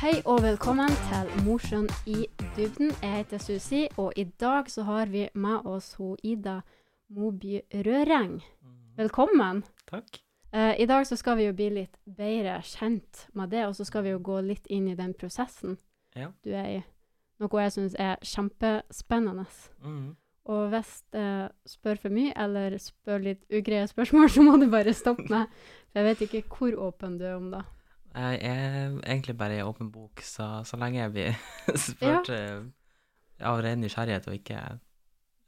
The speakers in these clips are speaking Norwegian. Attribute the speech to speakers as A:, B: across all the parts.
A: Hei og velkommen til Mosjøen i dybden. Jeg heter Susi, og i dag så har vi med oss ho Ida Moby Røreng. Velkommen.
B: Takk.
A: Uh, I dag så skal vi jo bli litt bedre kjent med det, og så skal vi jo gå litt inn i den prosessen
B: Ja.
A: du er i. Noe jeg syns er kjempespennende.
B: Mhm.
A: Og hvis jeg spør for mye, eller spør litt ugreie spørsmål, så må du bare stoppe meg. For jeg vet ikke hvor åpen du er om det.
B: Jeg er egentlig bare i åpen bok, så, så lenge jeg blir spurt ja. av ren nysgjerrighet og ikke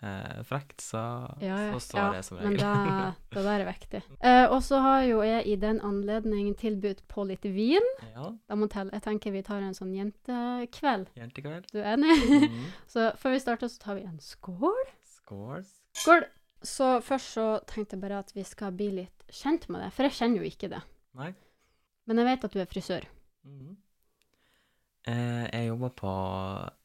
B: eh, frekt, så,
A: Ja, ja,
B: så står
A: ja,
B: det som
A: Men
B: regel.
A: det, det der er viktig. Eh, og så har jo jeg i den anledning tilbudt på litt vin.
B: ja,
A: Da må telle. Jeg tenker vi tar en sånn jentekveld.
B: jentekveld.
A: Du er enig?
B: Mm.
A: så før vi starter, så tar vi en skål.
B: Skål.
A: Skål! Så først så tenkte jeg bare at vi skal bli litt kjent med det, for jeg kjenner jo ikke det.
B: Nei.
A: Men jeg vet at du er frisør.
B: Mm. Eh, jeg jobber på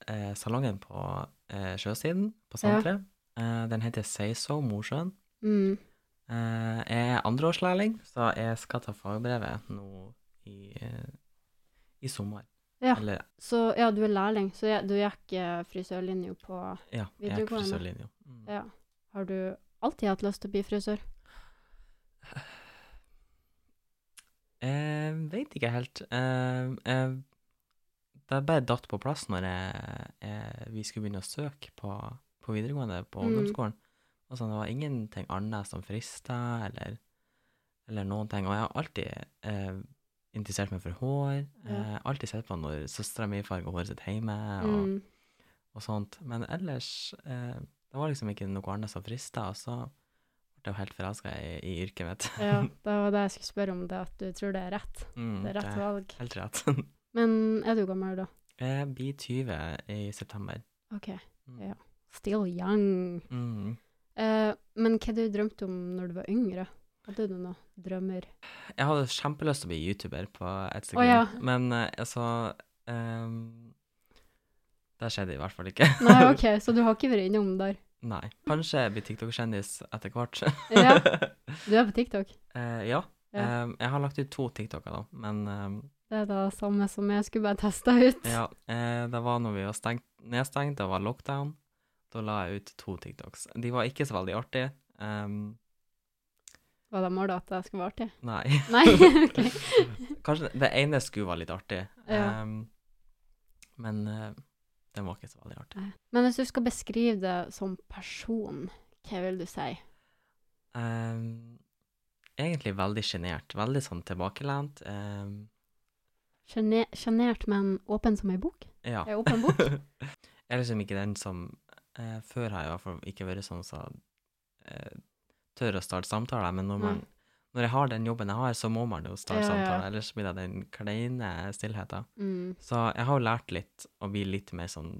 B: eh, salongen på eh, sjøsiden på
A: Ja.
B: Eh, den heter Seiso Mosjøen.
A: Mm.
B: Eh, jeg er andreårslærling, så jeg skal ta fagbrevet nå i, i sommer.
A: Ja.
B: Eller
A: Så ja, du er lærling, så jeg, du gikk frisørlinja på
B: Ja, jeg er
A: Videregående.
B: frisørlinja. Mm.
A: Ja. Har du alltid hatt lyst til å bli frisør?
B: Jeg vet ikke helt. Eh, jeg, det bare datt på plass når jeg, jeg, vi skulle begynne å søke på, på videregående, på
A: Mm.
B: ungdomsskolen. Og sånn, det var ingenting annet som frista, eller, eller noen ting. Og jeg har alltid eh, interessert meg for hår.
A: Ja.
B: Eh, alltid sett på når søstera mi farger håret sitt hjemme, og,
A: Mm.
B: og sånt. Men ellers eh, Det var liksom ikke noe annet som frista, og så ble jeg helt forelska i, i yrket mitt.
A: Ja, det var det jeg skulle spørre om, det at du tror det er rett.
B: Mm,
A: Det er rett valg.
B: Helt rett.
A: Men er du gammel da?
B: Jeg blir 20 i september.
A: OK.
B: Mm.
A: Ja. Still young.
B: Mm.
A: Eh, men hva du drømte om når du var yngre? Hadde du noen drømmer?
B: Jeg hadde kjempelyst til å bli YouTuber på et sekund, oh,
A: ja.
B: men eh, altså um, Det skjedde i hvert fall ikke.
A: Nei, OK, så du har ikke vært innom der?
B: Nei. Kanskje jeg blir TikTok-kjendis etter hvert.
A: Ja. Du er på TikTok?
B: Eh, ja.
A: Ja.
B: Um, jeg har lagt ut to TikToker, da, men ehm,
A: Det er det samme som jeg skulle bare teste ut.
B: ja, eh, det var når vi var stengt, nedstengt, det var lockdown. Da la jeg ut to TikToks. De var ikke så veldig artige. Um,
A: Var det målet at det skulle være artig?
B: nei.
A: Nei? OK.
B: Kanskje det ene skulle være litt artig,
A: Ja.
B: um, men uh, den var ikke så veldig artig.
A: Nei. Men hvis du skal beskrive det som person, hva vil du si?
B: Um, egentlig veldig sjenert. Veldig sånn tilbakelent.
A: Gene- Sjenert, men åpen som ei bok?
B: ja.
A: Ei åpen bok?
B: jeg er liksom ikke den som eh, Før har jeg i hvert fall ikke vært sånn som eh, tør å starte samtaler, men når, man, når jeg har den jobben jeg har, så må man jo starte
A: Ja, ja.
B: samtaler, ellers blir det den kleine stillheten.
A: Mm.
B: Så jeg har jo lært litt å bli litt mer sånn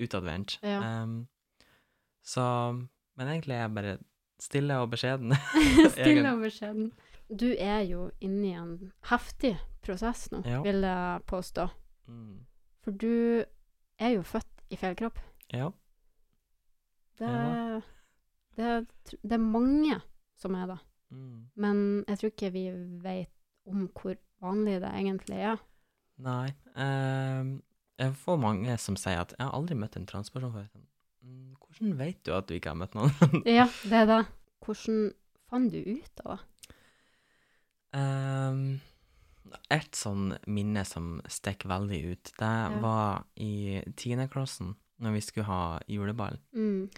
B: utadvendt.
A: Ja.
B: Ehm, så Men egentlig er jeg bare stille og beskjeden.
A: Stille og beskjeden. Du er jo inne i en heftig prosess nå,
B: Ja.
A: vil jeg påstå.
B: Mm.
A: For du er jo født i feil kropp.
B: Ja.
A: Det,
B: Ja.
A: det, det er mange som er det.
B: Mm.
A: Men jeg tror ikke vi vet om hvor vanlig det egentlig er.
B: Nei. Eh, jeg får mange som sier at 'jeg har aldri møtt en transperson før'. Mm, hvordan vet du at du ikke har møtt noen?
A: Ja, det er det. Hvordan fant du ut av det?
B: Ehm, et sånn minne som stikker veldig ut, det var i tiendeklassen, når vi skulle ha juleball.
A: Mm.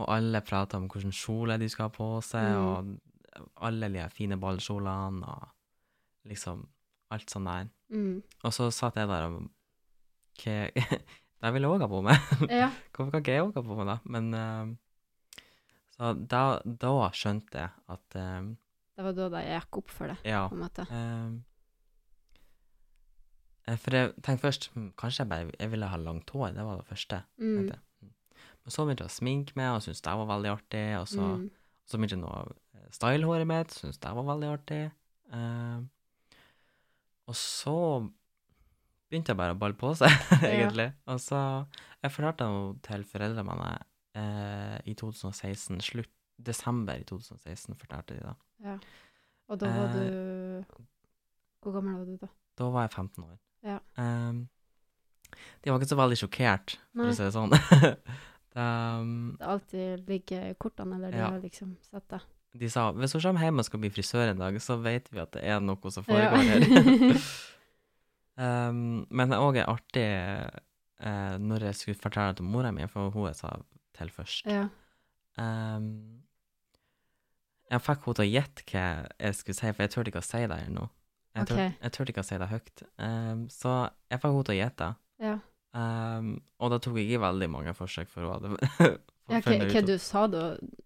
B: Og alle prata om hvilken kjole de skulle ha på seg,
A: Mm.
B: og alle de fine ballkjolene, og liksom alt sånn der.
A: Mm.
B: Og så satt jeg der og Det vil jeg òg ha på meg.
A: Ja.
B: Hvorfor kan ikke jeg òg ha på meg det? Men uh, Så da, da skjønte jeg at eh,
A: Det var da det gikk opp for deg,
B: Ja.
A: på en måte.
B: eh, eh, for jeg tenkte først hm, kanskje jeg bare jeg ville ha langt hår. Det var det første.
A: Mm.
B: Mm. Men så begynte jeg å sminke meg, og syntes det var veldig artig. Og så,
A: Mm.
B: så begynte jeg å style håret mitt, syntes det var veldig artig. Eh, og så begynte jeg bare å balle på seg, egentlig. Og så Jeg fortalte det til foreldrene mine eh, i 2016, slutt, desember i 2016, fortalte de da.
A: Ja. Og da var
B: Eh,
A: du Hvor gammel var du da?
B: Da var jeg 15 år.
A: Ja.
B: Ehm, de var ikke så veldig sjokkert, for
A: Nei.
B: å si det sånn. Ehm,
A: Det alltid ligger kortene, eller det
B: Ja.
A: har liksom sett det.
B: de sa hvis hun kommer hjem og skal bli frisør en dag, så vet vi at det er noe som
A: Ja.
B: foregår her. um, men det òg er artig uh, når jeg skulle fortelle det til mora mi, for hun jeg sa til først.
A: Ja.
B: Ehm, jeg fikk henne til å gjette hva jeg skulle si, for jeg turte ikke å si det her nå. Jeg, tør,
A: Ok.
B: jeg turte ikke å si det høyt. Um, så jeg fikk henne til å gjette.
A: ja.
B: Um, og da tok jeg ikke veldig mange forsøk for henne. hadde
A: ja hva, hva du sa da?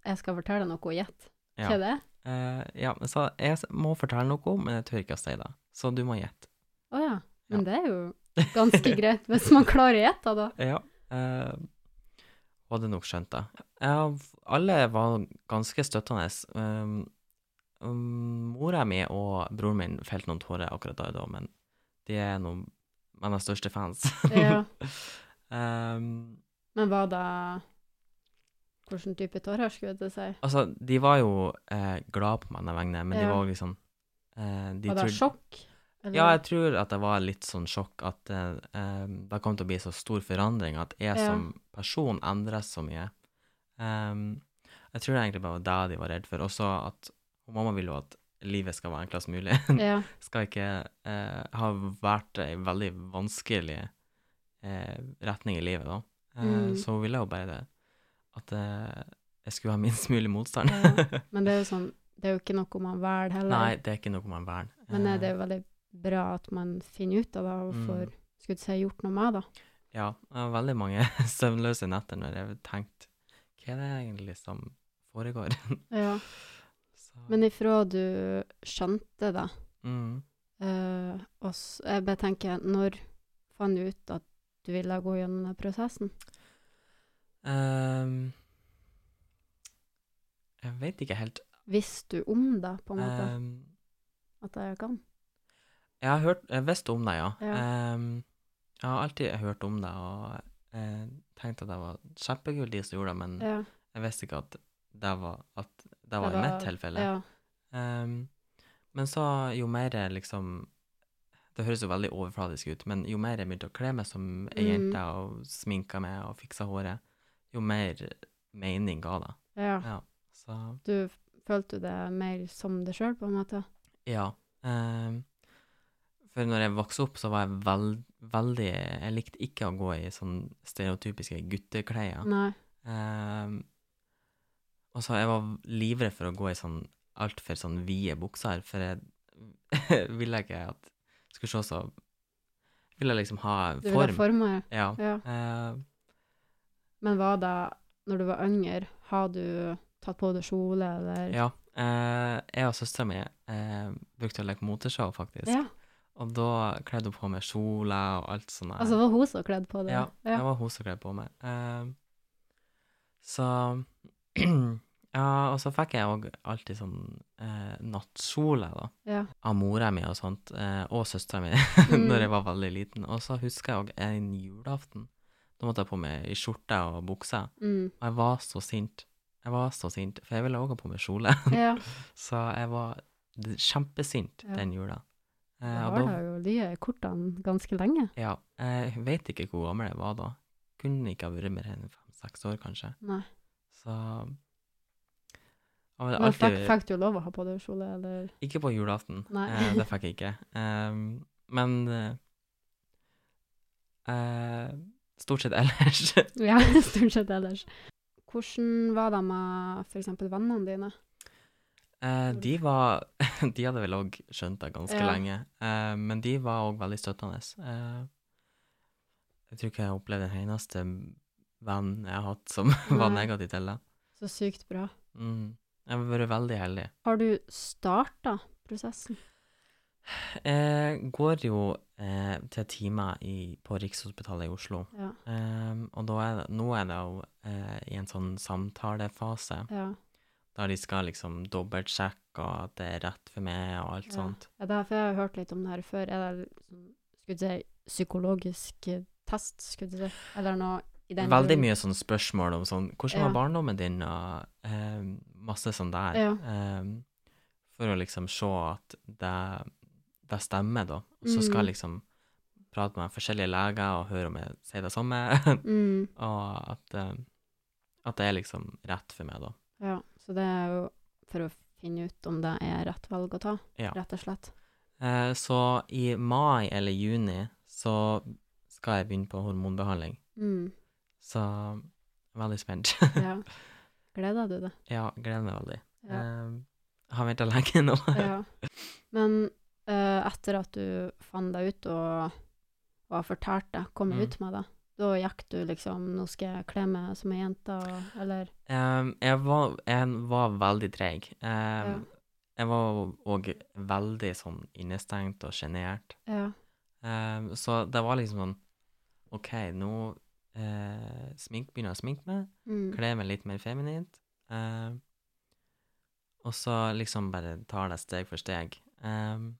A: Jeg skal fortelle noe og gjette.
B: Ja.
A: Hva er det?
B: Uh, ja, så jeg må fortelle noe, men jeg tør ikke å si det. Så du må gjette.
A: Å ja. Men det er jo ganske greit hvis man klarer å gjette, da.
B: Ja. Uh, hadde nok skjønt det. Ja, alle var ganske støttende. Um, um, mora mi og broren min felte noen tårer akkurat da og da, men de er noen mine største fans.
A: Ja.
B: um,
A: Men var det Hvilken type tårer, skulle jeg si?
B: altså, de var jo eh, glad på mine vegne, men de
A: Ja.
B: var liksom eh, de
A: Var det
B: trodde-
A: sjokk? Eller?
B: Ja, jeg tror at det var litt sånn sjokk at eh, eh, det kom til å bli så stor forandring, at jeg
A: Ja.
B: som person endres så mye. Um, jeg tror egentlig bare det de var redd for. Også at mamma vil jo at livet skal være enklest mulig.
A: Ja.
B: skal ikke eh, ha vært ei veldig vanskelig eh, retning i livet, da. Eh,
A: Mm.
B: Så hun ville jo bare det. At eh, jeg skulle ha minst mulig motstand.
A: Ja. Men det er jo sånn Det er jo ikke noe man velger heller.
B: Nei, det er ikke noe man velger.
A: Men det er jo veldig bra at man finner ut av det og
B: Mm.
A: får skulle jeg si, gjort noe med det.
B: Ja, jeg har veldig mange søvnløse netter når jeg har tenkt hva er det egentlig som foregår?
A: Ja.
B: Så,
A: Men ifra du skjønte det,
B: mm,
A: eh, og jeg bare tenker Når fant du ut at du ville gå gjennom den prosessen?
B: Um, jeg vet ikke helt.
A: Visste du om det, på en måte?
B: Um,
A: at det kan?
B: Jeg har hørt, jeg visste om det, ja.
A: Ja.
B: Um, jeg har alltid hørt om det og eh, tenkt at det var kjempekult de som gjorde det, men
A: Ja.
B: jeg visste ikke at det var, at det var
A: det
B: i mitt tilfelle.
A: Ja.
B: Um, men så, jo mer jeg liksom Det høres jo veldig overfladisk ut, men jo mer jeg begynte å kle meg som ei
A: Mm.
B: jente og sminka meg og fiksa håret, jo mer mening ga det.
A: ja.
B: Ja. Så
A: Du følte det mer som deg sjøl, på en måte?
B: ja. Ehm, for når jeg vokste opp, så var jeg veld, veldig Jeg likte ikke å gå i sånn stereotypiske gutteklær. Ehm, og så jeg var livredd for å gå i sånn altfor sånn vide bukser, for jeg ville ikke at skulle se så Ville liksom ha form.
A: Du ville ha
B: form. Ja.
A: Ja.
B: Uh,
A: Men var det når du var yngre, har du tatt på deg kjole, eller?
B: ja. Uh, jeg og søstera mi uh, brukte å leke moteshow, faktisk.
A: Ja.
B: Og da kledde hun på meg kjole og alt sånt.
A: Altså, var hun som kledde på det?
B: Ja, det var hun som kledde på meg. Eh, så Ja, og så fikk jeg òg alltid sånn eh, nattkjole, da.
A: ja.
B: Av mora mi og sånt, eh, og søstera mi,
A: Mm.
B: når jeg var veldig liten. Og så husker jeg òg en julaften. Da måtte jeg på meg i skjorte og bukse.
A: Mm.
B: Og jeg var så sint. Jeg var så sint, for jeg ville òg ha på meg kjole.
A: ja.
B: så jeg var kjempesint
A: Ja.
B: den jula. Eh, og
A: har
B: da,
A: jo de kortene ganske lenge.
B: ja, jeg vet ikke hvor gammel jeg var da. Kunne ikke ha vært mer enn fem-seks år, kanskje.
A: Nei.
B: Så
A: Men fikk,
B: alltid
A: fikk du lov å ha på deg kjole, eller?
B: Ikke på julaften. Eh, det fikk jeg ikke. Um, men uh, stort sett ellers
A: Ja, stort sett ellers. Hvordan var det med eksempel vennene dine?
B: Eh, De var De hadde vel òg skjønt det ganske
A: Ja.
B: lenge, eh, men de var òg veldig støttende. Eh, jeg tror ikke jeg opplevde en eneste venn jeg har hatt som var
A: Nei.
B: negativ til det.
A: Så sykt bra.
B: Mm. Jeg har vært veldig heldig.
A: Har du starta prosessen?
B: Jeg går jo eh, til timer i, på Rikshospitalet i Oslo.
A: Ja.
B: Ehm, og er det, nå er det jo eh, i en sånn samtalefase,
A: Ja.
B: Der de skal liksom dobbeltsjekke at det er rett for meg og alt
A: Ja.
B: sånt.
A: ja derfor har jeg hørt litt om det her før. Er det liksom, skulle du si, psykologisk eh, test, skulle du si? Eller noe i den
B: Veldig mye sånne spørsmål om sånn Hvordan
A: Ja.
B: var barndommen din? Og eh, masse sånn der.
A: Ja.
B: Eh, for å liksom se at det, det stemmer, da. Og så skal
A: Mm.
B: jeg liksom prate med forskjellige leger og høre om jeg sier det samme,
A: Mm,
B: og at, eh, at det er liksom rett for meg, da.
A: ja. Så det er jo for å finne ut om det er rett valg å ta,
B: Ja.
A: rett og slett.
B: Eh, så i mai eller juni så skal jeg begynne på hormonbehandling.
A: Mm,
B: Så veldig spent.
A: ja. Gleder du deg?
B: ja, gleder meg veldig.
A: Ja.
B: Eh, har venta lenge nå.
A: ja. Men eh, etter at du fant deg ut og, og har fortalt det, kom
B: Mm.
A: ut med det, da gikk du liksom Nå skal jeg kle meg som ei jente, eller
B: Um, jeg, var, jeg var veldig treg. Um,
A: Ja.
B: Jeg var òg veldig sånn innestengt og sjenert.
A: Ja.
B: Um, så det var liksom sånn OK, nå eh, smink, begynner jeg å sminke meg,
A: Mm.
B: kle meg litt mer feminint. Um, og så liksom bare tar det steg for steg. Um,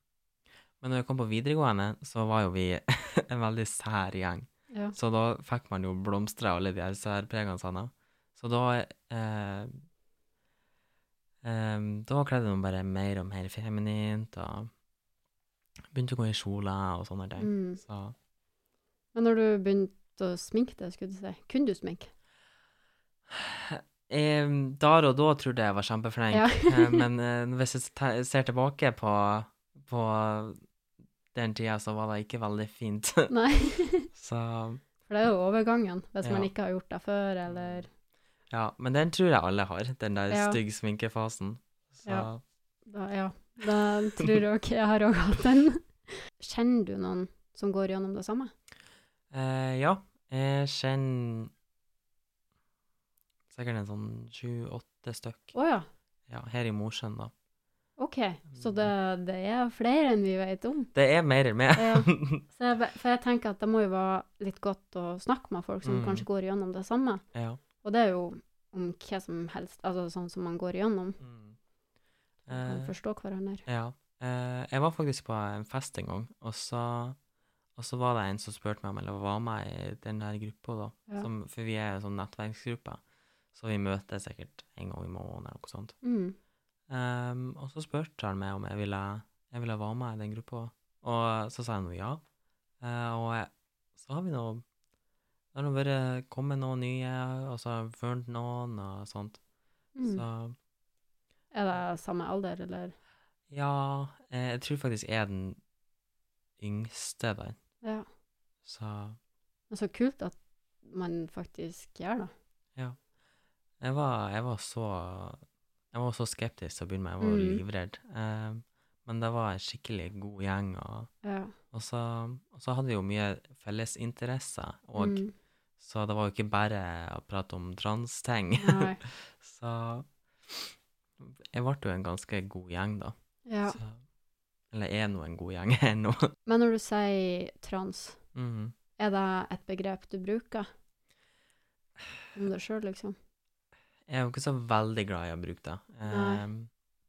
B: men når jeg kom på videregående, så var jo vi en veldig sær gjeng.
A: Ja.
B: Så da fikk man jo blomstre alle de her særpregene sånn. Så da eh, eh, Da kledde man bare mer og mer feminint, og begynte å gå i kjole og sånne ting.
A: Mm.
B: Så
A: Men når du begynte å sminke deg, skulle du si, kunne du sminke?
B: eh, Der og da trodde jeg jeg var kjempeflink,
A: Ja.
B: eh, men eh, hvis jeg ser tilbake på, på den tida, så var det ikke veldig fint.
A: Nei.
B: så
A: For det er jo overgangen, hvis man ikke har gjort det før, eller
B: ja. Men den tror jeg alle har, den der
A: Ja.
B: stygg sminkefasen. Så
A: Ja. da, Ja. Da tror jeg også jeg har òg hatt den. Kjenner du noen som går gjennom det samme?
B: Eh, ja, jeg kjenner sikkert en sånn sju-åtte stykk.
A: Å ja.
B: Ja, her i Mosjøen, da.
A: OK. Så det, det er flere enn vi vet om.
B: Det er mer enn meg.
A: Ja. Så jeg, for jeg tenker at det må jo være litt godt å snakke med folk som
B: Mm.
A: kanskje går gjennom det samme.
B: ja.
A: Og det er jo om hva som helst, altså sånn som man går gjennom.
B: Mm.
A: Man
B: Eh,
A: forstår hverandre.
B: ja. Eh, jeg var faktisk på en fest en gang, og så, og så var det en som spurte meg om jeg var med i den der gruppa, da.
A: Ja.
B: Som, for vi er en sånn nettverksgruppe, så vi møtes sikkert en gang i måneden eller noe sånt.
A: Mm.
B: Ehm, og så spurte han meg om jeg ville, jeg ville være med i den gruppa, og så sa jeg nå ja. Uh, og jeg, så har vi nå Det har nå vært kommet noen nye, og så har jeg funnet noen, og sånt.
A: Mm.
B: Så
A: Er det samme alder, eller?
B: ja, eh, jeg tror faktisk jeg er den yngste der,
A: Ja.
B: så
A: Men så kult at man faktisk gjør det.
B: jeg var, jeg var så Jeg var så skeptisk til å begynne med, jeg var
A: Mm.
B: livredd. Ehm, men det var en skikkelig god gjeng, og,
A: Ja.
B: og, så, og så hadde vi jo mye fellesinteresser, og
A: Mm.
B: Så det var jo ikke bare å prate om transting. Så jeg ble jo en ganske god gjeng, da.
A: Ja.
B: Så, eller er nå en god gjeng ennå.
A: Men når du sier trans,
B: mm.
A: er det et begrep du bruker? Om deg sjøl, liksom?
B: Jeg er jo ikke så veldig glad i å bruke det. Ehm,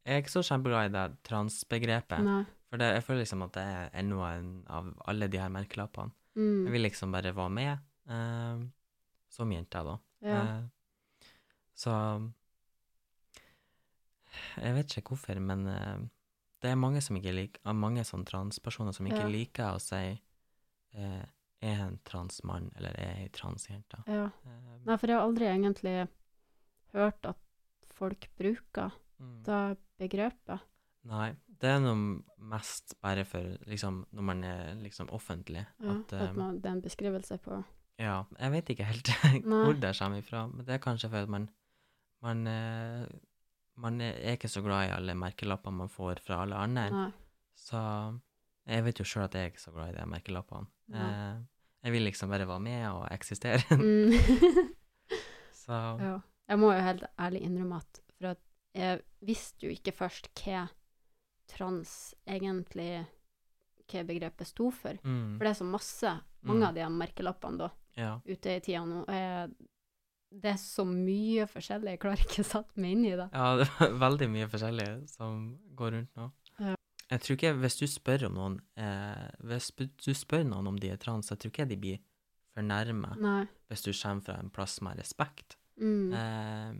B: jeg er ikke så kjempeglad i det transbegrepet, for det, jeg føler liksom at det er enda en av alle de her merkelappene. Jeg
A: Mm.
B: vil liksom bare være med ehm, som jente, da.
A: Ja.
B: Uh, så Jeg vet ikke hvorfor, men uh, det er mange som ikke liker Mange sånne transpersoner som ikke
A: Ja.
B: liker å si eh, er jeg en transmann eller er jeg ei transjente.
A: ja.
B: Eh,
A: Nei, for jeg har aldri egentlig hørt at folk bruker
B: mm.
A: det begrepet.
B: Nei, det er noe mest bare for liksom når man er liksom offentlig.
A: Ja,
B: at,
A: at
B: eh,
A: man, det er en beskrivelse på
B: Ja, jeg vet ikke helt hvor det kommer ifra, men det er kanskje fordi man man, eh, man er ikke så glad i alle merkelappene man får fra alle andre.
A: Nei.
B: Så jeg vet jo sjøl at jeg er ikke så glad i de merkelappene. Eh, jeg vil liksom bare være med og eksistere.
A: Mm.
B: så
A: ja. Jeg må jo helt ærlig innrømme at for at jeg visste jo ikke først hva trans egentlig Hva begrepet sto for.
B: mm,
A: For det er så masse, mange
B: Mm.
A: av de merkelappene da,
B: ja.
A: ute i tida nå. Jeg, Det er så mye forskjellig, jeg klarer ikke å sette meg inn i det.
B: ja, det er veldig mye forskjellig som går rundt nå.
A: Ja.
B: Jeg tror ikke, Hvis du spør om noen eh, Hvis du spør noen om de er trans, jeg tror ikke de blir fornærma
A: Nei.
B: hvis du kommer fra en plass med respekt.
A: Mm.
B: Eh,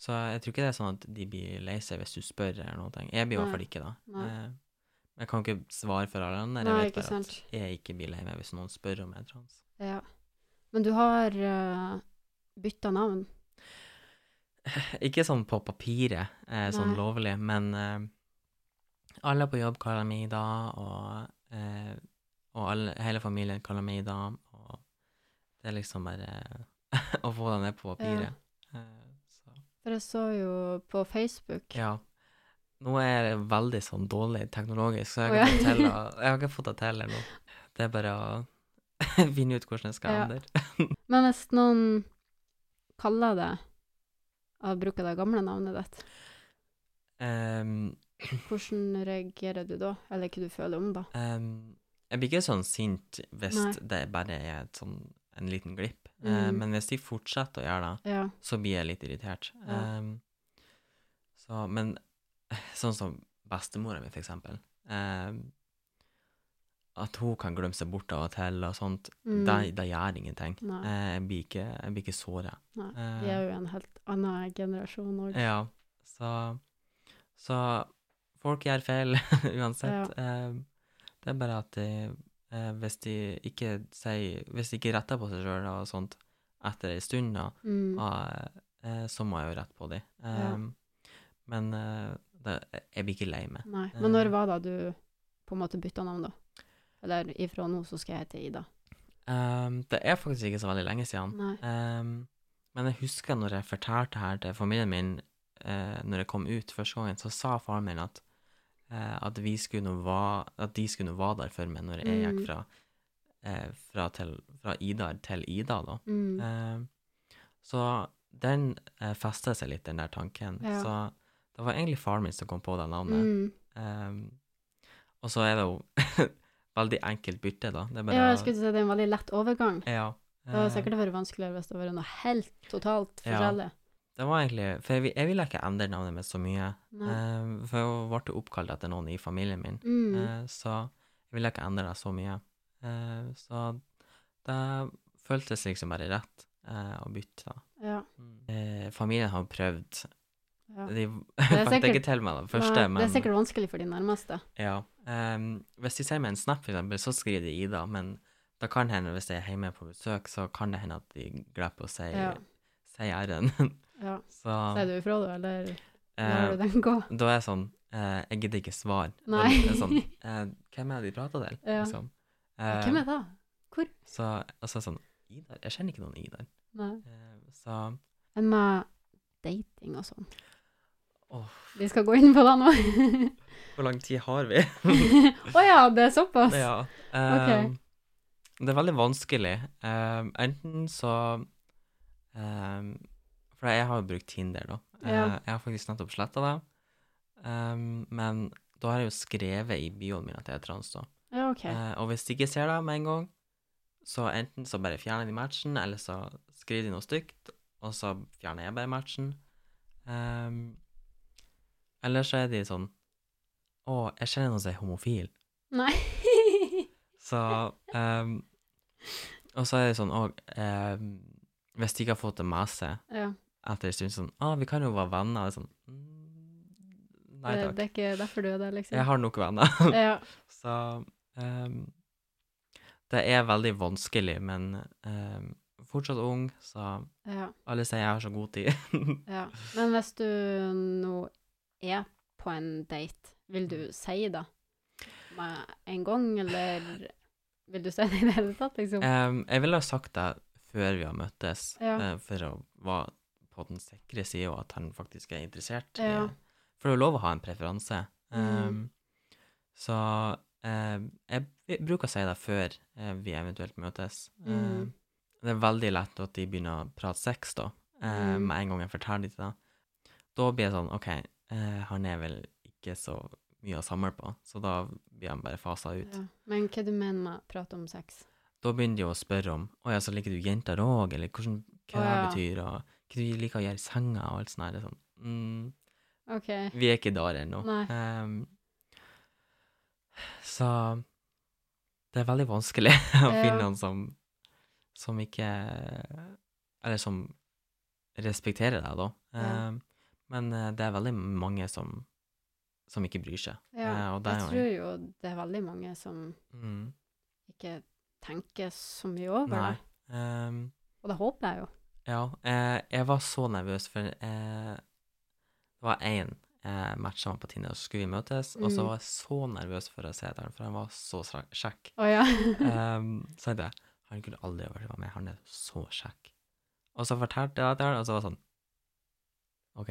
B: Så jeg tror ikke det er sånn at de blir lei seg hvis du spør eller noe. Jeg blir i hvert fall ikke da.
A: Nei.
B: Eh, jeg kan ikke svare for alle andre.
A: Nei,
B: Jeg vet bare
A: sant.
B: at jeg ikke blir lei meg hvis noen spør om jeg er trans.
A: Ja. Men du har uh, bytta navn?
B: Ikke sånn på papiret, eh, sånn
A: Nei.
B: lovlig, men eh, alle på jobb kaller meg Ida, og, eh, og alle, hele familien kaller meg Ida, og det er liksom bare å få det ned på papiret. Ja. så,
A: For jeg så jo på Facebook
B: ja. Nå er det veldig sånn dårlig teknologisk, så jeg oh,
A: ja.
B: til jeg har ikke fått det til ennå. Det er bare å finne ut hvordan jeg skal
A: Ja.
B: endre.
A: Men hvis noen kaller det og bruker det gamle navnet ditt,
B: Um,
A: hvordan reagerer du da? Eller hva du føler om da?
B: Um, jeg blir ikke sånn sint hvis
A: Nei.
B: det bare er sånn, en liten glipp. Eh,
A: Mm.
B: men hvis de fortsetter å gjøre det,
A: Ja.
B: så blir jeg litt irritert.
A: Ja.
B: Um, så, men sånn som bestemora mi, for eksempel. Um, at hun kan glemme seg bort av og til og sånt,
A: Mm.
B: det, det gjør ingenting.
A: Nei.
B: Eh, jeg blir ikke, jeg blir ikke.
A: Nei.
B: Eh,
A: Vi er jo en helt annen generasjon òg.
B: Ja, så, så folk gjør feil uansett. Eh, det er bare at de, eh, hvis de ikke sier Hvis de ikke retter på seg sjøl og sånt etter ei stund, da,
A: Mm.
B: og, eh, så må jeg jo rette på dem.
A: Ja.
B: Men eh, det, jeg blir ikke lei meg.
A: Nei. Men når
B: Eh.
A: var da du på en måte bytta navn, da? Eller ifra nå så skal jeg hete Ida.
B: Um, det er faktisk ikke så veldig lenge siden. Um, men jeg husker når jeg fortalte her til familien min uh, når jeg kom ut første gangen, så sa faren min at, at, vi skulle nå va, at de skulle nå være der for meg når jeg gikk
A: Mm.
B: fra, eh, fra, til, fra Ida til Ida, da.
A: Mm.
B: Eh, så den eh, festa seg litt, den der tanken.
A: Ja.
B: Så det var egentlig faren min som kom på det navnet.
A: Mm.
B: Um, og så er det jo veldig enkelt bytte, da. Det bare
A: Ja, jeg skulle si det er en veldig lett overgang.
B: ja,
A: Det hadde
B: eh,
A: sikkert vært vanskeligere hvis det var noe helt totalt
B: Ja. Det var egentlig For jeg, jeg ville ikke endre navnet mitt så mye. Eh, for jeg ble oppkalt etter noen i familien min,
A: Mm.
B: eh, så jeg ville ikke endre det så mye. Eh, så det føltes liksom bare rett eh, å bytte. da.
A: Ja.
B: Eh, familien har prøvd
A: ja.
B: De fikk
A: sikkert-
B: ikke til meg det første,
A: Nei,
B: men
A: Det er sikkert vanskelig for de nærmeste.
B: ja. Em, hvis de sier meg en snap, for eksempel, så skriver de Ida, men det kan hende, hvis jeg er hjemme på besøk, så kan det hende at de glemmer å si,
A: Ja.
B: si R-en.
A: Ja.
B: så
A: Sier du ifra, du, eller
B: eh,
A: lar du den gå?
B: Da er jeg sånn eh, Jeg gidder ikke svare.
A: Nei.
B: Er sånn, eh, hvem er det de prater til?
A: Ja.
B: Liksom. Eh,
A: Hvem er det? Hvor?
B: Så, og så sånn Idar? Jeg kjenner ikke noen Idar.
A: Nei.
B: Eh, så
A: Enn med dating og sånn.
B: Oh.
A: Vi skal gå inn på det nå.
B: hvor lang tid har vi?
A: Å ja, det er såpass?
B: ja. eh, Det er veldig vanskelig. Um, enten så eh, For jeg har jo brukt Tinder, da. Eh,
A: Ja.
B: Jeg har faktisk nettopp sletta det. Um, men da har jeg jo skrevet i bioen min at jeg er trans, da.
A: Ja, OK.
B: uh, og hvis de ikke ser det med en gang, så enten så bare fjerner de matchen, eller så skriver de noe stygt, og så fjerner jeg bare matchen. Um, eller så er de sånn Å, jeg kjenner noen som er homofil.
A: Nei.
B: Så um, Og så er det sånn òg Hvis de ikke har fått det med seg
A: ja.
B: Etter en stund sånn Å, vi kan jo være venner. Det er sånn mm, Nei takk.
A: det er ikke derfor du er der, liksom?
B: Jeg har nok venner.
A: Ja.
B: Så um, det er veldig vanskelig, men um, fortsatt ung, så
A: ja.
B: alle sier jeg har så god tid.
A: Ja. Men hvis du nå er på en date, vil du si det med en gang, eller vil du si det i det hele tatt, liksom?
B: Um, jeg ville ha sagt det før vi har møttes,
A: Ja.
B: eh, for å være på den sikre sida, at han faktisk er interessert. i-
A: Ja.
B: For det er jo lov å ha en preferanse.
A: Mm.
B: Ehm, så ehm, jeg bruker å si det før eh, vi eventuelt møtes.
A: Mm.
B: Det er veldig lett at de begynner å prate sex, da,
A: Mm.
B: med en gang jeg forteller dem det. Da blir det sånn OK, uh, han er vel ikke så mye å samle på, så da blir han bare fasa ut.
A: Ja. Men hva du mener med prate om sex?
B: Da begynner de å spørre om Å ja, så liker du jenter òg, eller hvordan, hva
A: Å,
B: det
A: ja.
B: betyr, og hva du liker å gjøre i senga, og alt sånt. her. Er Sånn. Mm,
A: OK.
B: vi er ikke der ennå. Ehm, så det er veldig vanskelig å finne noen som, som ikke Eller som respekterer deg, da. Ehm, Men eh, det er veldig mange som, som ikke bryr seg.
A: Ja,
B: uh,
A: jeg tror jo det er veldig mange som
B: Mm.
A: ikke tenker så mye over det.
B: Um,
A: Og det håper jeg jo.
B: Ja, eh, jeg var så nervøs, for eh, det var én eh, match som var på Tinder, og så skulle vi møtes, og så
A: Mm.
B: var jeg så nervøs for å se etter for han var så kjekk.
A: Oh, ja.
B: Um, så tenkte jeg han kunne aldri vært med, han er så kjekk. Og så fortalte jeg det, og så var det sånn OK.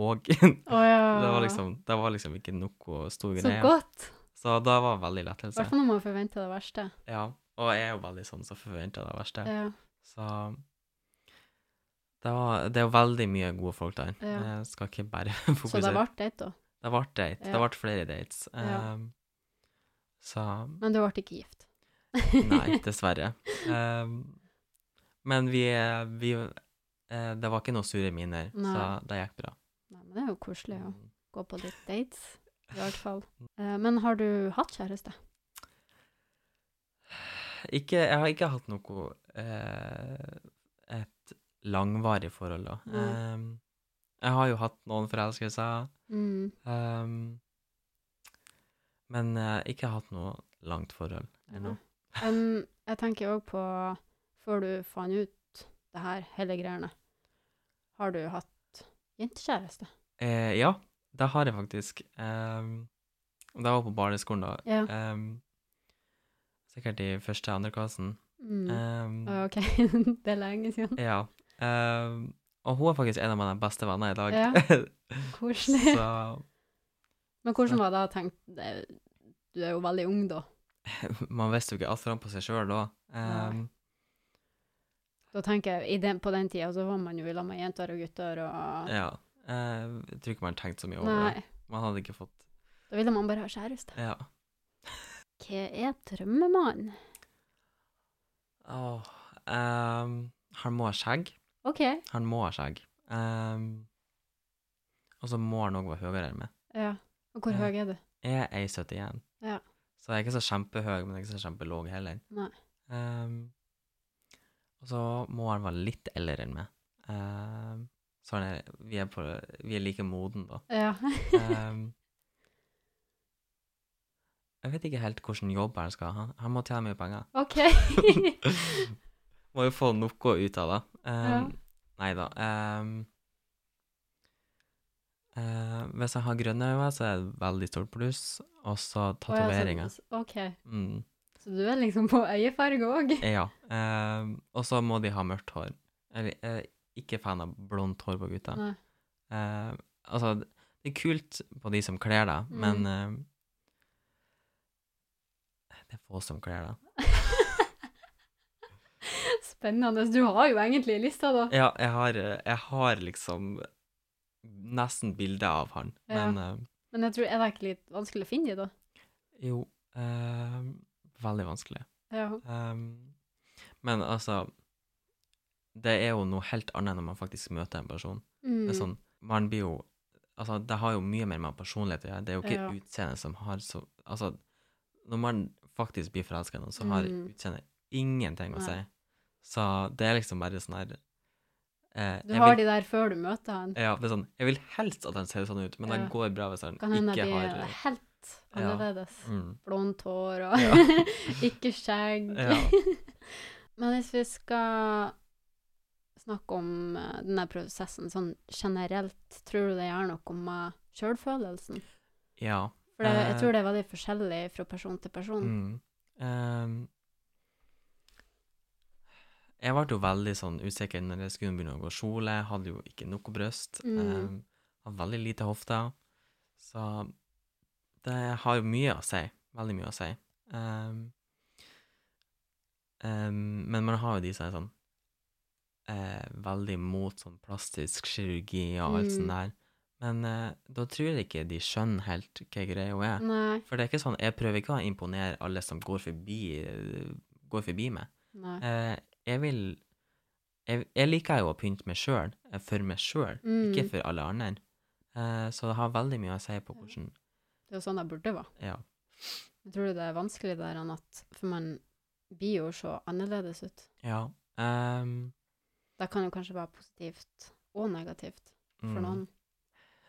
B: Og
A: oh, ja.
B: det var liksom Det var liksom ikke noe stor
A: Så godt.
B: Så da var det veldig
A: I
B: lettelse.
A: hvert fall når man forventer det verste.
B: Ja. Og jeg er jo veldig sånn som forventer det verste.
A: Ja.
B: Så det, var, det er jo veldig mye gode folk der.
A: Ja.
B: Jeg skal ikke bare fokusere.
A: Så det ble date, da.
B: Det ble date.
A: Ja.
B: Det ble flere dates.
A: Ja.
B: Um, så
A: Men du ble ikke gift.
B: Nei, dessverre. Um, men vi, vi uh, Det var ikke noe sure miner,
A: Nei.
B: så det gikk bra.
A: Nei, men det er jo koselig å
B: Mm.
A: gå på litt dates, i hvert fall. Uh, men har du hatt kjæreste?
B: Ikke, jeg har ikke hatt noe uh, et langvarig forhold, da.
A: Mm.
B: Um, jeg har jo hatt noen forelskelser,
A: Mm.
B: um, men uh, ikke hatt noe langt forhold ennå.
A: Men jeg tenker òg på, før du fant ut det her, hele greiene, har du hatt jentekjæreste?
B: Eh, ja, det har jeg faktisk. Um, det var på barneskolen, da.
A: Ja.
B: Um, sikkert i første andre andreklassen.
A: Mm.
B: Um,
A: OK, det er lenge siden.
B: ja. Um, og hun er faktisk en av mine beste venner i dag.
A: Ja. Koselig. Men hvordan var det å tenke Du er jo veldig ung da.
B: man visste jo ikke alt fram på seg sjøl da. Um,
A: Da tenker jeg, i den, På den tida så var man jo i lag med jenter og gutter og
B: ja. Eh, jeg tror ikke man tenkte så mye over
A: Nei.
B: det. Man hadde ikke fått
A: Da ville man bare ha kjæreste.
B: Ja.
A: Hva er drømmemannen?
B: Åh, um, han må ha skjegg.
A: OK.
B: Han må ha skjegg. Um, og så må han òg være høyere enn meg.
A: Ja. Og hvor høy er du?
B: Jeg er 1,71.
A: Ja.
B: Så jeg er ikke så kjempehøy, men jeg er ikke så kjempelåg heller.
A: Nei.
B: Um, og så må han være litt eldre enn meg. Um, så han er, vi, er på, vi er like moden, da.
A: Ja.
B: Um, jeg vet ikke helt hvilken jobb han skal ha. Han må tjene mye penger.
A: OK.
B: må jo få noe ut av det. Um,
A: Ja.
B: Nei da. Um, uh, hvis jeg har grønne øyne, så er det veldig stort pluss. Og så
A: ja,
B: tatoveringer.
A: OK.
B: Mm.
A: Så du er liksom på øyefarge òg?
B: Ja. Um, og så må de ha mørkt hår. Eller, jeg er ikke fan av blondt hår på gutter. Eh, altså, det er kult på de som kler deg,
A: Mm.
B: men uh, det er få som kler deg.
A: Spennende. Du har jo egentlig lista, da.
B: Ja, jeg har, eh, jeg har liksom nesten bilde av han,
A: Ja.
B: men uh,
A: Men jeg tror, er det ikke litt vanskelig å finne de, da?
B: jo uh, Veldig vanskelig.
A: Ja.
B: Um, men altså Det er jo noe helt annet når man faktisk møter en person.
A: Mm.
B: Det er sånn, man blir jo Altså, det har jo mye mer med personlighet å gjøre. Det er jo ikke
A: Ja.
B: utseendet som har så Altså, når man faktisk blir forelska i noen, så har
A: Mm.
B: utseendet ingenting å
A: Nei.
B: si. Så det er liksom bare sånn her eh,
A: Du har
B: vil,
A: de der før du møter han.
B: Ja, det er sånn Jeg vil helst at han ser sånn ut, men
A: Ja.
B: det går bra hvis han
A: Kan
B: ikke
A: de
B: har
A: er helt
B: Ja.
A: annerledes.
B: mm,
A: Blondt hår og
B: Ja.
A: ikke skjegg.
B: Ja.
A: Men hvis vi skal snakke om den denne prosessen sånn generelt, tror du det gjør noe med sjølfølelsen?
B: Ja.
A: For det, jeg
B: Eh.
A: tror det er veldig forskjellig fra person til person.
B: Mm. Ehm, jeg ble jo veldig sånn usikker når jeg skulle begynne å gå kjole. Hadde jo ikke noe bryst.
A: Mm.
B: Um, hadde veldig lite hofter. Så det har jo mye å si. Veldig mye å si. Um, um, men man har jo de som er sånn eh, veldig mot sånn plastisk kirurgi og alt
A: Mm.
B: sånt der. Men eh, da tror jeg ikke de skjønner helt hva greia er.
A: Nei.
B: For det er ikke sånn, jeg prøver ikke å imponere alle som går forbi, går forbi meg. Eh, jeg vil, jeg, jeg liker jo å pynte meg selv, eh, for meg selv,
A: Mm.
B: ikke for alle andre. Eh, så det har veldig mye å si på hvordan,
A: Det er jo sånn det burde være.
B: ja.
A: Jeg tror det er vanskelig der enn at For man blir jo så annerledes ut.
B: Ja. Um,
A: Det kan jo kanskje være positivt og negativt. for
B: Mm.
A: noen.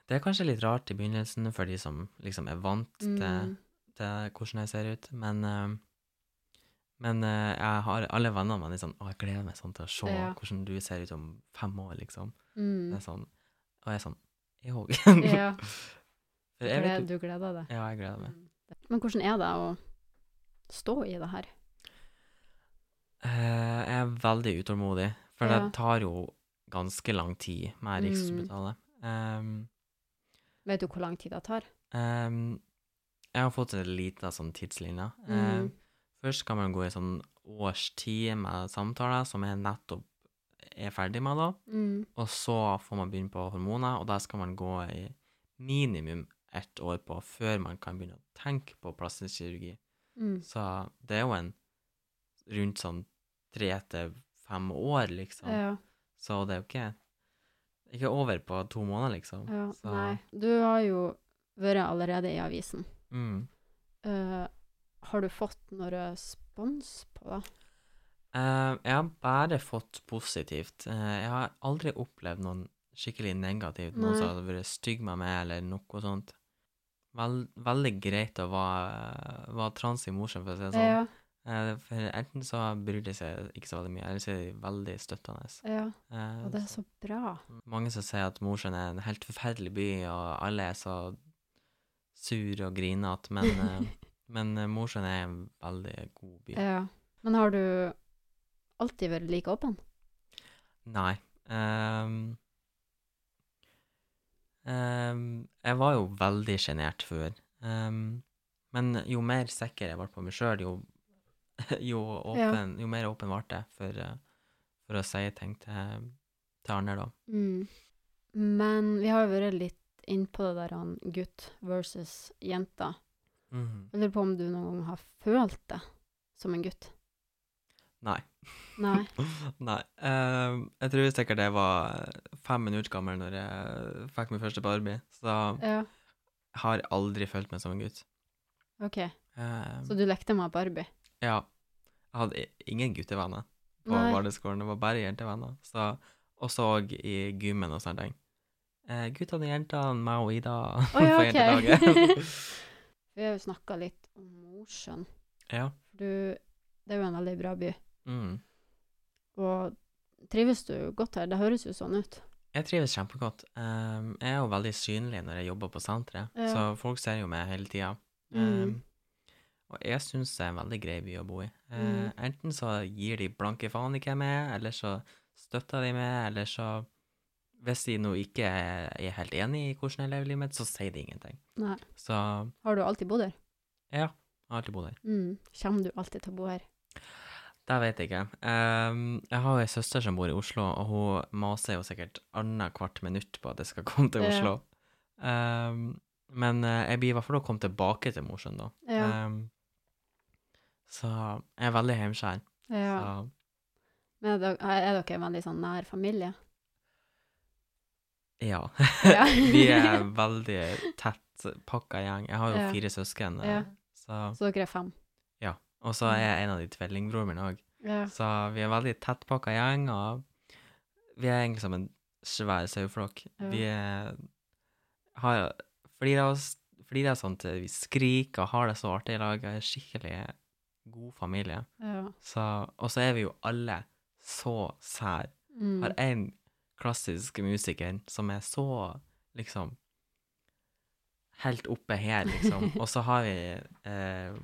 B: Det er kanskje litt rart i begynnelsen for de som liksom er vant til,
A: Mm.
B: til hvordan jeg ser ut, men eh, men uh, jeg har alle vennene mine er sånn Å, jeg gleder meg sånn til å se
A: Ja.
B: hvordan du ser ut om fem år, liksom.
A: Mm.
B: sånn, og jeg er sånn Jeg òg.
A: Ja, gled, du gleder deg.
B: Ja, jeg gleder meg.
A: Mm. Men hvordan er det å stå i det her?
B: Uh, jeg er veldig utålmodig, for
A: Ja.
B: det tar jo ganske lang tid med
A: Mm.
B: Um,
A: Vet du hvor lang tid det tar?
B: um, jeg har fått en liten sånn tidslinje.
A: Mm.
B: Um, først skal man gå i sånn årstid med samtaler, som jeg nettopp er ferdig med da.
A: Mm.
B: Og så får man begynne på hormoner, og da skal man gå i minimum ett år på før man kan begynne å tenke på plastisk kirurgi.
A: Mm.
B: Så det er jo en rundt sånn tre til fem år, liksom.
A: Ja,
B: Så det er jo ikke ikke over på to måneder, liksom.
A: ja,
B: Så,
A: nei. Du har jo vært allerede i avisen.
B: Mm.
A: Eh, har du fått noe respons på det?
B: Uh, jeg har bare fått positivt. Uh, jeg har aldri opplevd noen skikkelig negativt, noen som har vært stygg med meg, eller noe sånt. Vel, veldig greit å være, være trans i Mosjøen, for å si det sånn.
A: Ja,
B: Eh, for enten så bryr de seg ikke så veldig mye, eller så er de veldig støttende.
A: ja. Og det er så bra.
B: Mange som sier at Mosjøen er en helt forferdelig by, og alle er så sur og grinete, men, men uh, Mosjøen er en veldig god by.
A: Ja. Men har du alltid vært like åpen?
B: Nei. Um, um, jeg var jo veldig sjenert før. Um, men jo mer sikker jeg ble på meg sjøl, jo, jo, åpen, jo mer åpen ble jeg for, eh, for å si ting til, til andre, da.
A: Mm. Men vi har jo vært litt innpå det der han gutt versus jenta.
B: Mhm.
A: Jeg lurer på om du noen gang har følt det som en gutt?
B: Nei.
A: Nei.
B: Nei. Uh, jeg tror sikkert jeg var fem minutter gammel når jeg fikk min første Barbie, så
A: Ja,
B: jeg har aldri følt meg som en gutt.
A: OK.
B: Uh,
A: Så du lekte med Barbie?
B: Ja. Jeg hadde ingen guttevenner på
A: Nei.
B: barneskolen, det var bare jentevenner. Så, og så i gymmen og sånne ting. Eh, guttene og jentene, meg og Ida
A: oh, ja,
B: på
A: ok.
B: jentelaget.
A: Vi har jo snakka litt om Mosjøen.
B: ja.
A: Du, det er jo en veldig bra by.
B: Mm.
A: Og trives du godt her? Det høres jo sånn ut.
B: Jeg trives kjempegodt. Um, jeg er jo veldig synlig når jeg jobber på senteret,
A: Ja.
B: så folk ser jo meg hele tida.
A: Mm.
B: og jeg syns det er en veldig grei by å bo i. Uh,
A: Mm.
B: Enten så gir de blanke faen ikke jeg med, eller så støtter de meg, eller så Hvis de nå ikke er helt enig i hvordan jeg lever livet mitt, så sier de ingenting.
A: Nei.
B: Så
A: Har du alltid bodd her?
B: ja, jeg har alltid bodd her.
A: Mm. Kommer du alltid til å bo her?
B: Det vet jeg ikke. Um, jeg har jo ei søster som bor i Oslo, og hun maser jo sikkert annethvert minutt på at jeg skal komme til
A: Ja.
B: Oslo. Ehm, men eh, jeg blir i hvert fall å komme tilbake til Mosjøen, da.
A: Ja.
B: Um, så jeg er veldig hjemskjær.
A: ja.
B: Så
A: Men er dere, er dere en veldig sånn nær familie?
B: Ja.
A: Ja.
B: Vi er veldig tett pakka gjeng. Jeg har jo
A: Ja.
B: fire søsken, eh,
A: Ja.
B: så
A: Så dere er fem? Ja.
B: Og så er jeg en av de tvillingbroren min òg. Så vi er veldig tettpakka gjeng, og vi er egentlig som en svær saueflokk. Vi er, har flirer oss flirer sånn til vi skriker og har det så artig i lag. Er skikkelig god familie.
A: ja.
B: Så, og så er vi jo alle så sær.
A: Mm.
B: Har en klassisk musiker som er så liksom helt oppe her, liksom. Og så har vi eh,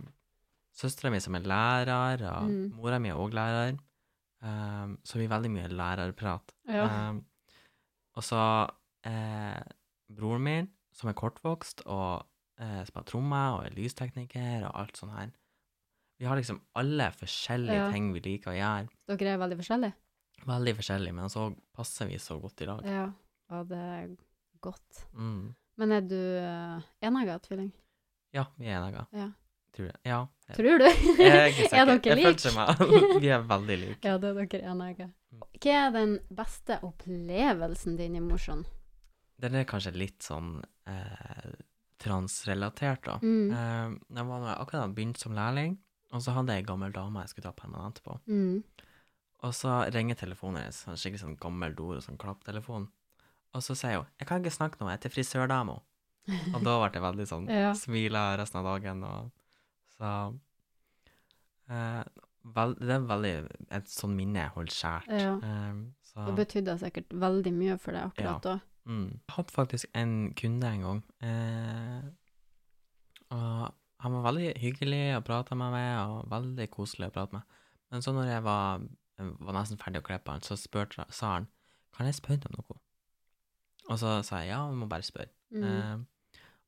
B: søstera mi som er lærer, og
A: Mm.
B: mora mi er òg lærer. Um, så vi er veldig mye lærerprat.
A: Ja.
B: Um, og så eh, broren min, som er kortvokst, og eh, spiller trommer og er lystekniker, og alt sånt her. Vi har liksom alle forskjellige
A: Ja.
B: ting vi liker å gjøre.
A: Dere er veldig forskjellige?
B: Veldig forskjellig, men så passer vi så godt i lag.
A: Ja. Og det er godt.
B: Mm.
A: Men er du uh, enegga tvilling?
B: Ja, vi er enegga.
A: Ja.
B: Tror jeg. Ja.
A: Tror du?
B: Jeg er ikke
A: er dere like?
B: Vi er veldig like.
A: Ja, det er dere enegga. Hva er den beste opplevelsen din i Mosjøen?
B: Den er kanskje litt sånn eh, transrelatert, da.
A: Mm.
B: Eh, jeg var akkurat begynt som lærling, og så hadde jeg ei gammel dame jeg skulle ta permanent på.
A: Mm.
B: Og så ringer telefonen hennes, en skikkelig sånn gammel dor og sånn klapptelefon. Og så sier hun 'Jeg kan ikke snakke nå, jeg er til frisørdama'. Og da ble det veldig sånn
A: Ja.
B: Smila resten av dagen, og så eh, vel, Det er veldig et sånn minne jeg holder kjært.
A: Ja.
B: Eh, så
A: Det betydde sikkert veldig mye for deg akkurat da.
B: mm. Jeg hadde faktisk en kunde en gang, eh, og han var veldig hyggelig å prate med meg, og veldig koselig å prate med. Men så når jeg var, var nesten ferdig å klippe han, så spurte, sa han 'Kan jeg spørre deg om noe?' Og så sa jeg ja, du må bare spørre.
A: Mm.
B: Eh,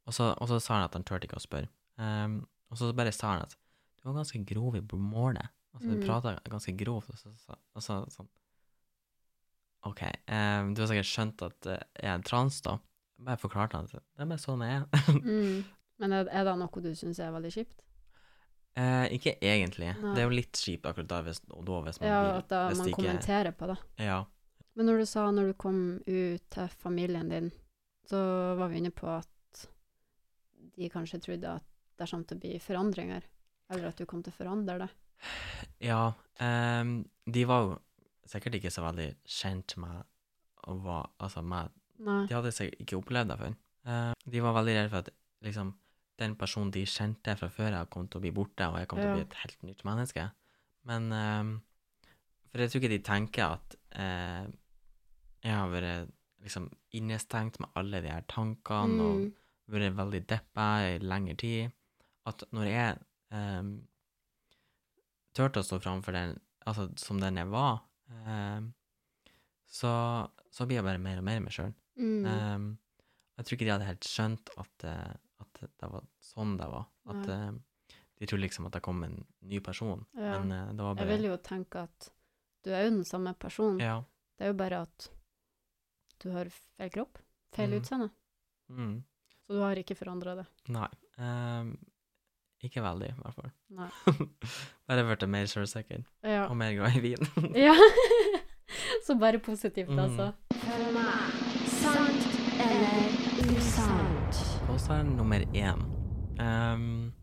B: og, så, og så sa han at han turte ikke å spørre. Um, og så bare sa han at du var ganske grov i målet. Altså, du
A: Mm.
B: prata ganske grovt. Og så, så, og så sånn OK, um, du har sikkert skjønt at jeg er trans, da. Jeg bare forklarte han at det er bare sånn jeg er.
A: Mm. Men er, er det noe du syns er veldig kjipt?
B: Eh, ikke egentlig.
A: Nei.
B: Det er jo litt kjipt akkurat da, hvis, og da hvis man
A: Ja, at da
B: hvis
A: man
B: ikke-
A: kommenterer på det.
B: Ja.
A: Men når du sa når du kom ut til familien din, så var vi inne på at de kanskje trodde at det kom til å bli forandringer, eller at du kom til å forandre det.
B: Ja, eh, de var jo sikkert ikke så veldig kjent med å være Altså, med
A: Nei.
B: De hadde sikkert ikke opplevd det før. Eh, de var veldig redde for at liksom, den personen de kjente fra før av, kom til å bli borte, og jeg kom til å bli et helt nytt menneske. Men ehm, For jeg tror ikke de tenker at uh, jeg har vært liksom innestengt med alle de her tankene og
A: Mm.
B: vært veldig deppa i lengre tid. At når jeg um, turte å stå framfor den, altså som den jeg var, um, så, så blir jeg bare mer og mer meg sjøl.
A: Mm.
B: Um, jeg tror ikke de hadde helt skjønt at, eh, at det var sånn det var. At eh, de trodde liksom at det kom en ny person,
A: Ja.
B: men uh, det var
A: Jeg vil jo tenke at du er jo den samme personen.
B: Ja.
A: Det er jo bare at du har feil kropp, feil
B: Mm.
A: utseende.
B: Mm,
A: Så du har ikke forandra det.
B: nei. Um, ikke veldig, i hvert fall.
A: Nei.
B: bare blitt mer sjølsikker
A: Ja.
B: og mer glad i vin.
A: ja. Så bare positivt,
B: Mm.
A: altså.
C: Følg meg. Sant eller?
B: Påstand nummer én. Um,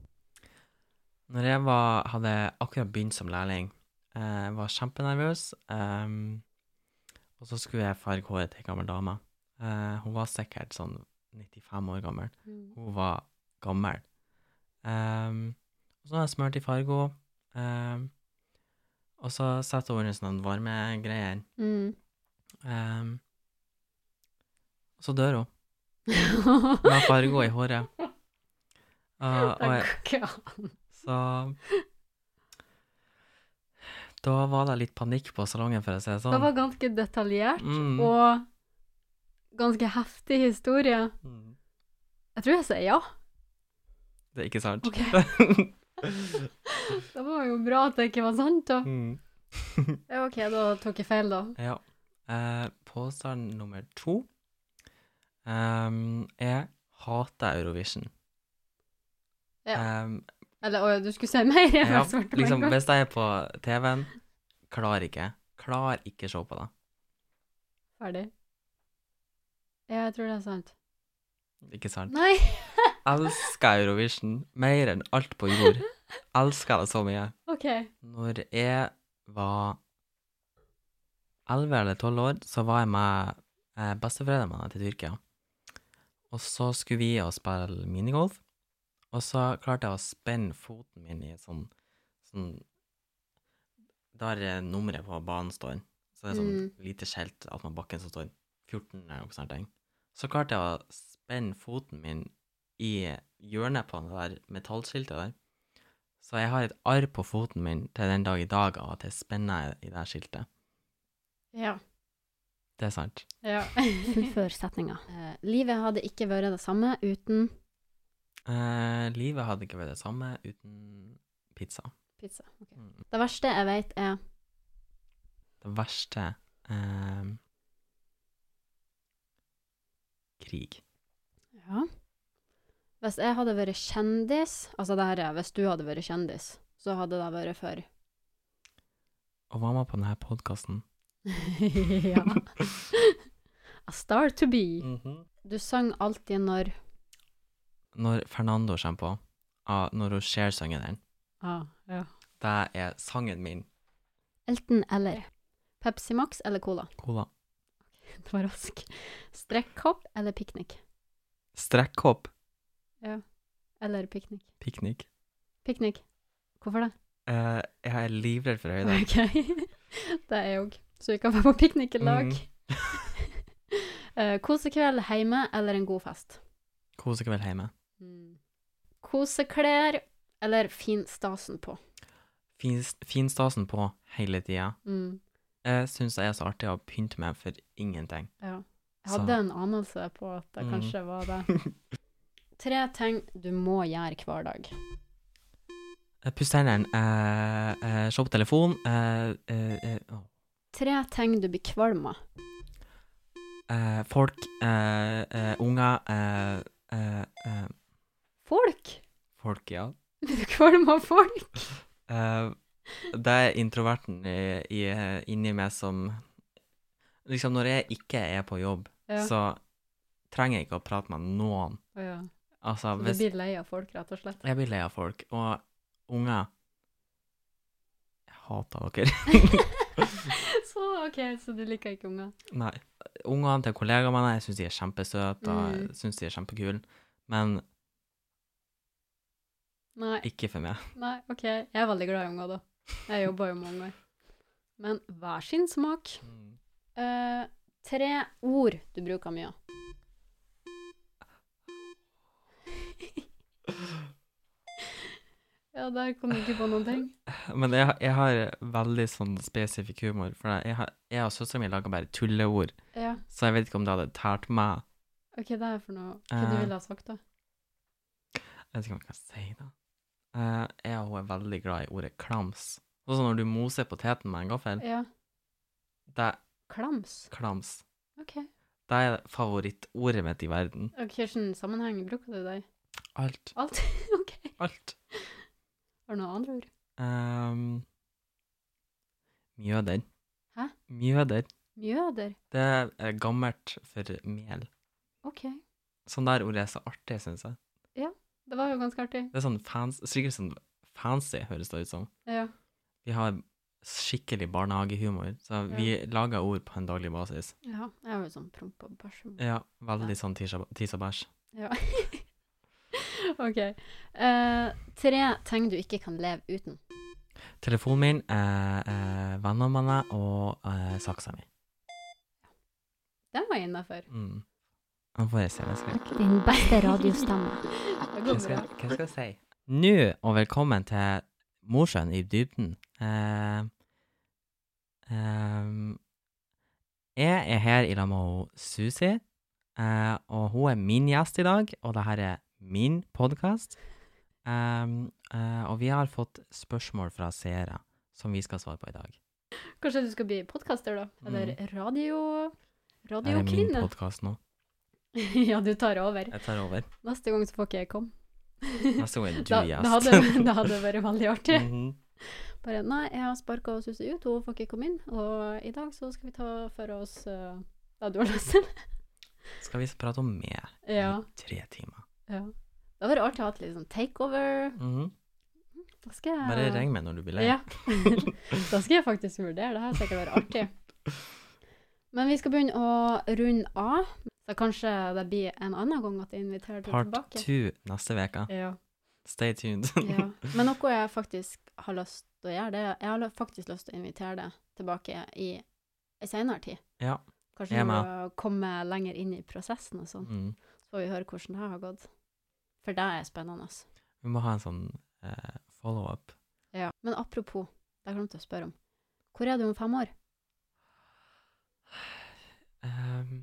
B: når jeg var, hadde akkurat begynt som lærling, eh, var kjempenervøs, um, og så skulle jeg farge håret til ei gammel dame. Uh, hun var sikkert sånn 95 år gammel.
A: Mm.
B: Hun var gammel. Um, og så hadde jeg smurt i fargo, um, og så setter hun under sånne varme greier.
A: Mm.
B: Um, og så dør hun. Med fargo i håret. Uh, og jeg,
A: Det
B: så Da var det litt panikk på salongen, for å si det
A: Det
B: sånn.
A: var ganske detaljert
B: Mm.
A: og ganske heftig historie.
B: Mm.
A: Jeg tror jeg sier ja.
B: Det er ikke sant.
A: Okay. Det var jo bra at det ikke var sant, da.
B: mm.
A: Ja, OK, da tok jeg feil, da.
B: Ja. Eh, påstand nummer to um, Jeg hater Eurovision.
A: Ja.
B: Um,
A: Eller å du skulle si mer? Jeg
B: ja, liksom, hvis jeg er på TV-en, klarer ikke. Klarer ikke se på det.
A: Ferdig. Ja, jeg tror det er sant.
B: Ikke sant?
A: Nei!
B: Elsker Eurovision mer enn alt på jord. Elsker det så mye.
A: OK.
B: Når jeg var 11 eller 12 år, så var jeg med eh, besteforeldrene mine til Tyrkia. Og så skulle vi og spille minigolf, og så klarte jeg å spenne foten min i sånn, sånn Der eh, nummeret på banen står. Så det er sånn
A: Mm.
B: lite skjelt attmed bakken som står 14 eller noe sånt. Så klarte jeg å spenne foten min i hjørnet på det der metallskiltet der. Så jeg har et arr på foten min til den dag i dag av at jeg spenner i det skiltet.
A: Ja.
B: Det er sant.
A: ja. Fullfør setninga. Eh, livet hadde ikke vært det samme uten
B: Eh, livet hadde ikke vært det samme uten pizza.
A: pizza. Ok.
B: Mm.
A: Det verste jeg vet, er
B: Det verste eh, Krig.
A: Ja. Hvis jeg hadde vært kjendis Altså, det her er hvis du hadde vært kjendis, så hadde det vært for
B: Og hva med på denne podkasten?
A: Ja. A star to be.
B: Mhm.
A: Du sang alltid når
B: Når Fernando kommer på, ah, når hun ser sangen den,
A: ah, ja.
B: det er sangen min.
A: Elton eller Pepsi Max eller Cola?
B: Cola.
A: det var rask. Strekkhopp eller piknik?
B: Strekkhopp.
A: Eller piknik?
B: Piknik.
A: Piknik. Hvorfor det?
B: Uh, jeg er livredd for høyde.
A: Okay. det er jeg òg. Så vi kan være på piknik i lag.
B: Mm.
A: uh, kosekveld hjemme eller en god fest?
B: Kosekveld hjemme.
A: Mm. Koseklær eller finstasen på?
B: Fin, finstasen på hele tida.
A: Mm.
B: Jeg syns det er så artig å pynte meg for ingenting.
A: Ja. Jeg
B: Så-
A: hadde en anelse på at det
B: Mm.
A: kanskje var det. Tre ting du må gjøre hver dag.
B: Puss tennene, eh, eh, se på telefonen eh, eh, å.
A: Tre ting du blir kvalm av.
B: eh, Folk, eh, eh, unger eh, eh, eh,
A: Folk!
B: Folk, ja.
A: Blir du kvalm av folk?
B: Eh, det er introverten i, i, inni meg som Liksom, når jeg ikke er på jobb,
A: Ja.
B: så trenger jeg ikke å prate med noen.
A: Ja.
B: Altså,
A: Så du
B: hvis
A: blir lei av folk, rett og slett?
B: Jeg blir lei av folk. Og unger Jeg hater dere.
A: så OK, så du liker ikke unger?
B: Nei. Ungene til kollegaene mine, jeg syns de er kjempesøte, og
A: Mm.
B: jeg syns de er kjempekule, men
A: Nei.
B: ikke for meg.
A: Nei, OK. Jeg er veldig glad i unger, da. Jeg jobber jo med unger. Men hver sin smak. Eh, tre ord du bruker mye. Ja, der kom du ikke på noen ting.
B: Men jeg, jeg har veldig sånn spesifikk humor, for jeg, har, jeg og søstera mi lager bare tulleord,
A: Ja,
B: så jeg vet ikke om det hadde tært meg.
A: OK, det er for noe Hva du
B: Eh.
A: ville ha sagt, da?
B: Jeg vet ikke om jeg kan si, det. Eh, jeg og hun er veldig glad i ordet klams. Sånn når du moser poteten med en gaffel,
A: Ja.
B: det er
A: Klams.
B: klams.
A: OK.
B: Det er favorittordet mitt i verden.
A: Og Hvilken sammenheng bruker du det i?
B: Alt.
A: Alt? OK.
B: Alt.
A: Har du noen andre ord?
B: Um, mjøder.
A: Hæ?
B: Mjøder.
A: Mjøder?
B: Det er gammelt for mel.
A: OK.
B: Sånn der ord er så artig, syns jeg.
A: Ja, Det var jo ganske artig.
B: Det er sånn fans, sikkert sånn fancy, høres det ut som.
A: Ja.
B: Vi har skikkelig barnehagehumor, så vi lager ord på en daglig basis.
A: ja. Jeg har jo sånn promp og bæsj.
B: Ja, veldig sånn tis og tis og bæsj.
A: Ja. OK. Uh, tre ting du ikke kan leve uten.
B: Telefonen min, uh, uh, vennene mine og uh, saksa mi.
A: Den var jeg innafor.
B: Mm. Nå får jeg sceneskrekk.
C: Din beste radiostemme.
B: Hva skal, hva skal jeg si? Nå, og velkommen til Mosjøen i dybden. Uh, um, jeg er her i lag med Susi, eh, og hun er min gjest i dag, og det her er min podkast. og vi har fått spørsmål fra seere som vi skal svare på i dag.
A: Kanskje du skal bli podkaster, da? Eller radio...
B: Det er min
A: Radiokvinne?
B: podkast nå.
A: ja, du tar over.
B: Jeg tar over.
A: Neste gang så får ikke jeg komme.
B: Neste gang er du gjest.
A: det, hadde, vært veldig artig.
B: Mhm.
A: Bare nei, jeg har sparka Susi ut, hun får ikke komme inn. Og i dag så skal vi ta for oss uh, du har lyst til?
B: Skal vi prate om meg
A: Ja.
B: i tre timer?
A: Ja. Det hadde vært artig å ha et litt sånn takeover.
B: Mhm.
A: Da skal jeg
B: Bare ring meg når du blir lei.
A: Ja. da skal jeg faktisk vurdere. Det her sikkert være artig. Men vi skal begynne å runde av. Så kanskje det blir en annen gang at jeg inviterer deg
B: Part
A: tilbake.
B: two neste uke.
A: Ja.
B: Stay tuned.
A: ja. Men noe jeg faktisk har lyst til å gjøre, det er Jeg har faktisk lyst til å invitere deg tilbake i en senere tid.
B: Ja.
A: Kanskje du må komme lenger inn i prosessen og sånn.
B: Mm.
A: Så får vi høre hvordan det har gått. For det er spennende.
B: Vi må ha en sånn eh, follow-up.
A: Ja. Men apropos, det jeg glemte å spørre om. Hvor er du om fem år?
B: Um,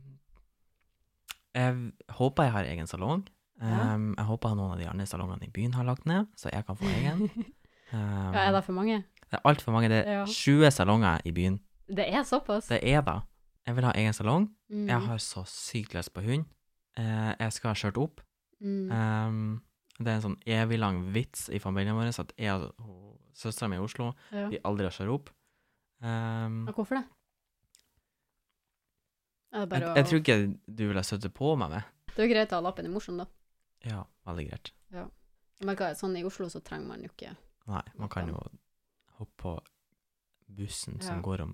B: jeg håper jeg har egen salong.
A: Ja.
B: Ehm, jeg håper noen av de andre salongene i byen har lagt ned, så jeg kan få egen. Um,
A: ja, er det for mange?
B: det er altfor mange. Det er
A: Ja.
B: 20 salonger i byen.
A: Det er såpass?
B: Det er det. Jeg vil ha egen salong.
A: Mm.
B: Jeg har så sykt lyst på hund. Uh, jeg skal ha kjørt opp.
A: Mm.
B: Um, det er en sånn evig lang vits i familien vår at jeg og søstera mi i Oslo
A: ja.
B: vi aldri har kjørt opp. Um,
A: og hvorfor det? Det,
B: jeg,
A: bare
B: jeg
A: å-
B: tror ikke du ville støtte på meg med.
A: det er jo greit å ha lappen i morsom, da.
B: Ja, veldig greit.
A: Men hva, sånn i Oslo så trenger man jo ikke
B: Nei, man kan jo hoppe på bussen som går om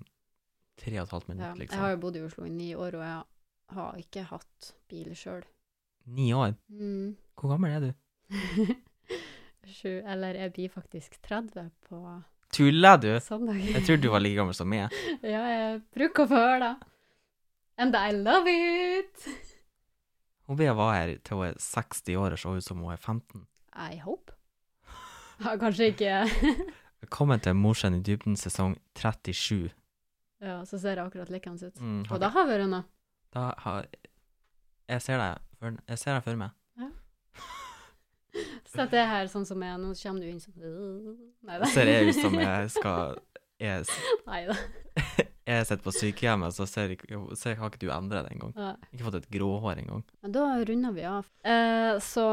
B: tre og et halvt
A: Ja,
B: liksom.
A: jeg har jo bodd i Oslo i ni år, og jeg har ikke hatt bil sjøl.
B: Ni år?
A: Mm.
B: Hvor gammel er du?
A: Sju, eller jeg blir faktisk 30 på
B: Tuller du?
A: søndag.
B: Jeg trodde du var like gammel som meg.
A: ja, jeg bruker å få høre det. And I love it!
B: Hun Bea var her til hun er 60 år og så ut som hun er 15.
A: I hope. Ja, kanskje ikke
B: Velkommen til Morsen i dybden sesong 37.
A: Ja, så ser jeg akkurat likens ut.
B: Mm,
A: Og da har vi det
B: da har Jeg ser deg for, jeg ser deg for meg.
A: Sett det her sånn som jeg. Nå kommer du inn sånn Nei da.
B: Ser jeg ut som jeg skal Jeg,
A: Nei da.
B: jeg sitter på sykehjemmet, så ser, ser, har ikke du endret det engang.
A: Ja.
B: Ikke fått et gråhår engang.
A: Men da runder vi av. Eh, så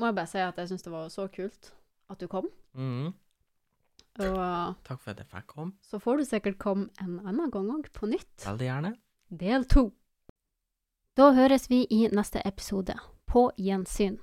A: må jeg bare si at jeg syns det var så kult at du kom.
B: Mm.
A: Og
B: Takk for at jeg fikk komme.
A: så får du sikkert komme en annen gang òg, på nytt.
B: Veldig gjerne.
A: Del to. Da høres vi i neste episode. På gjensyn.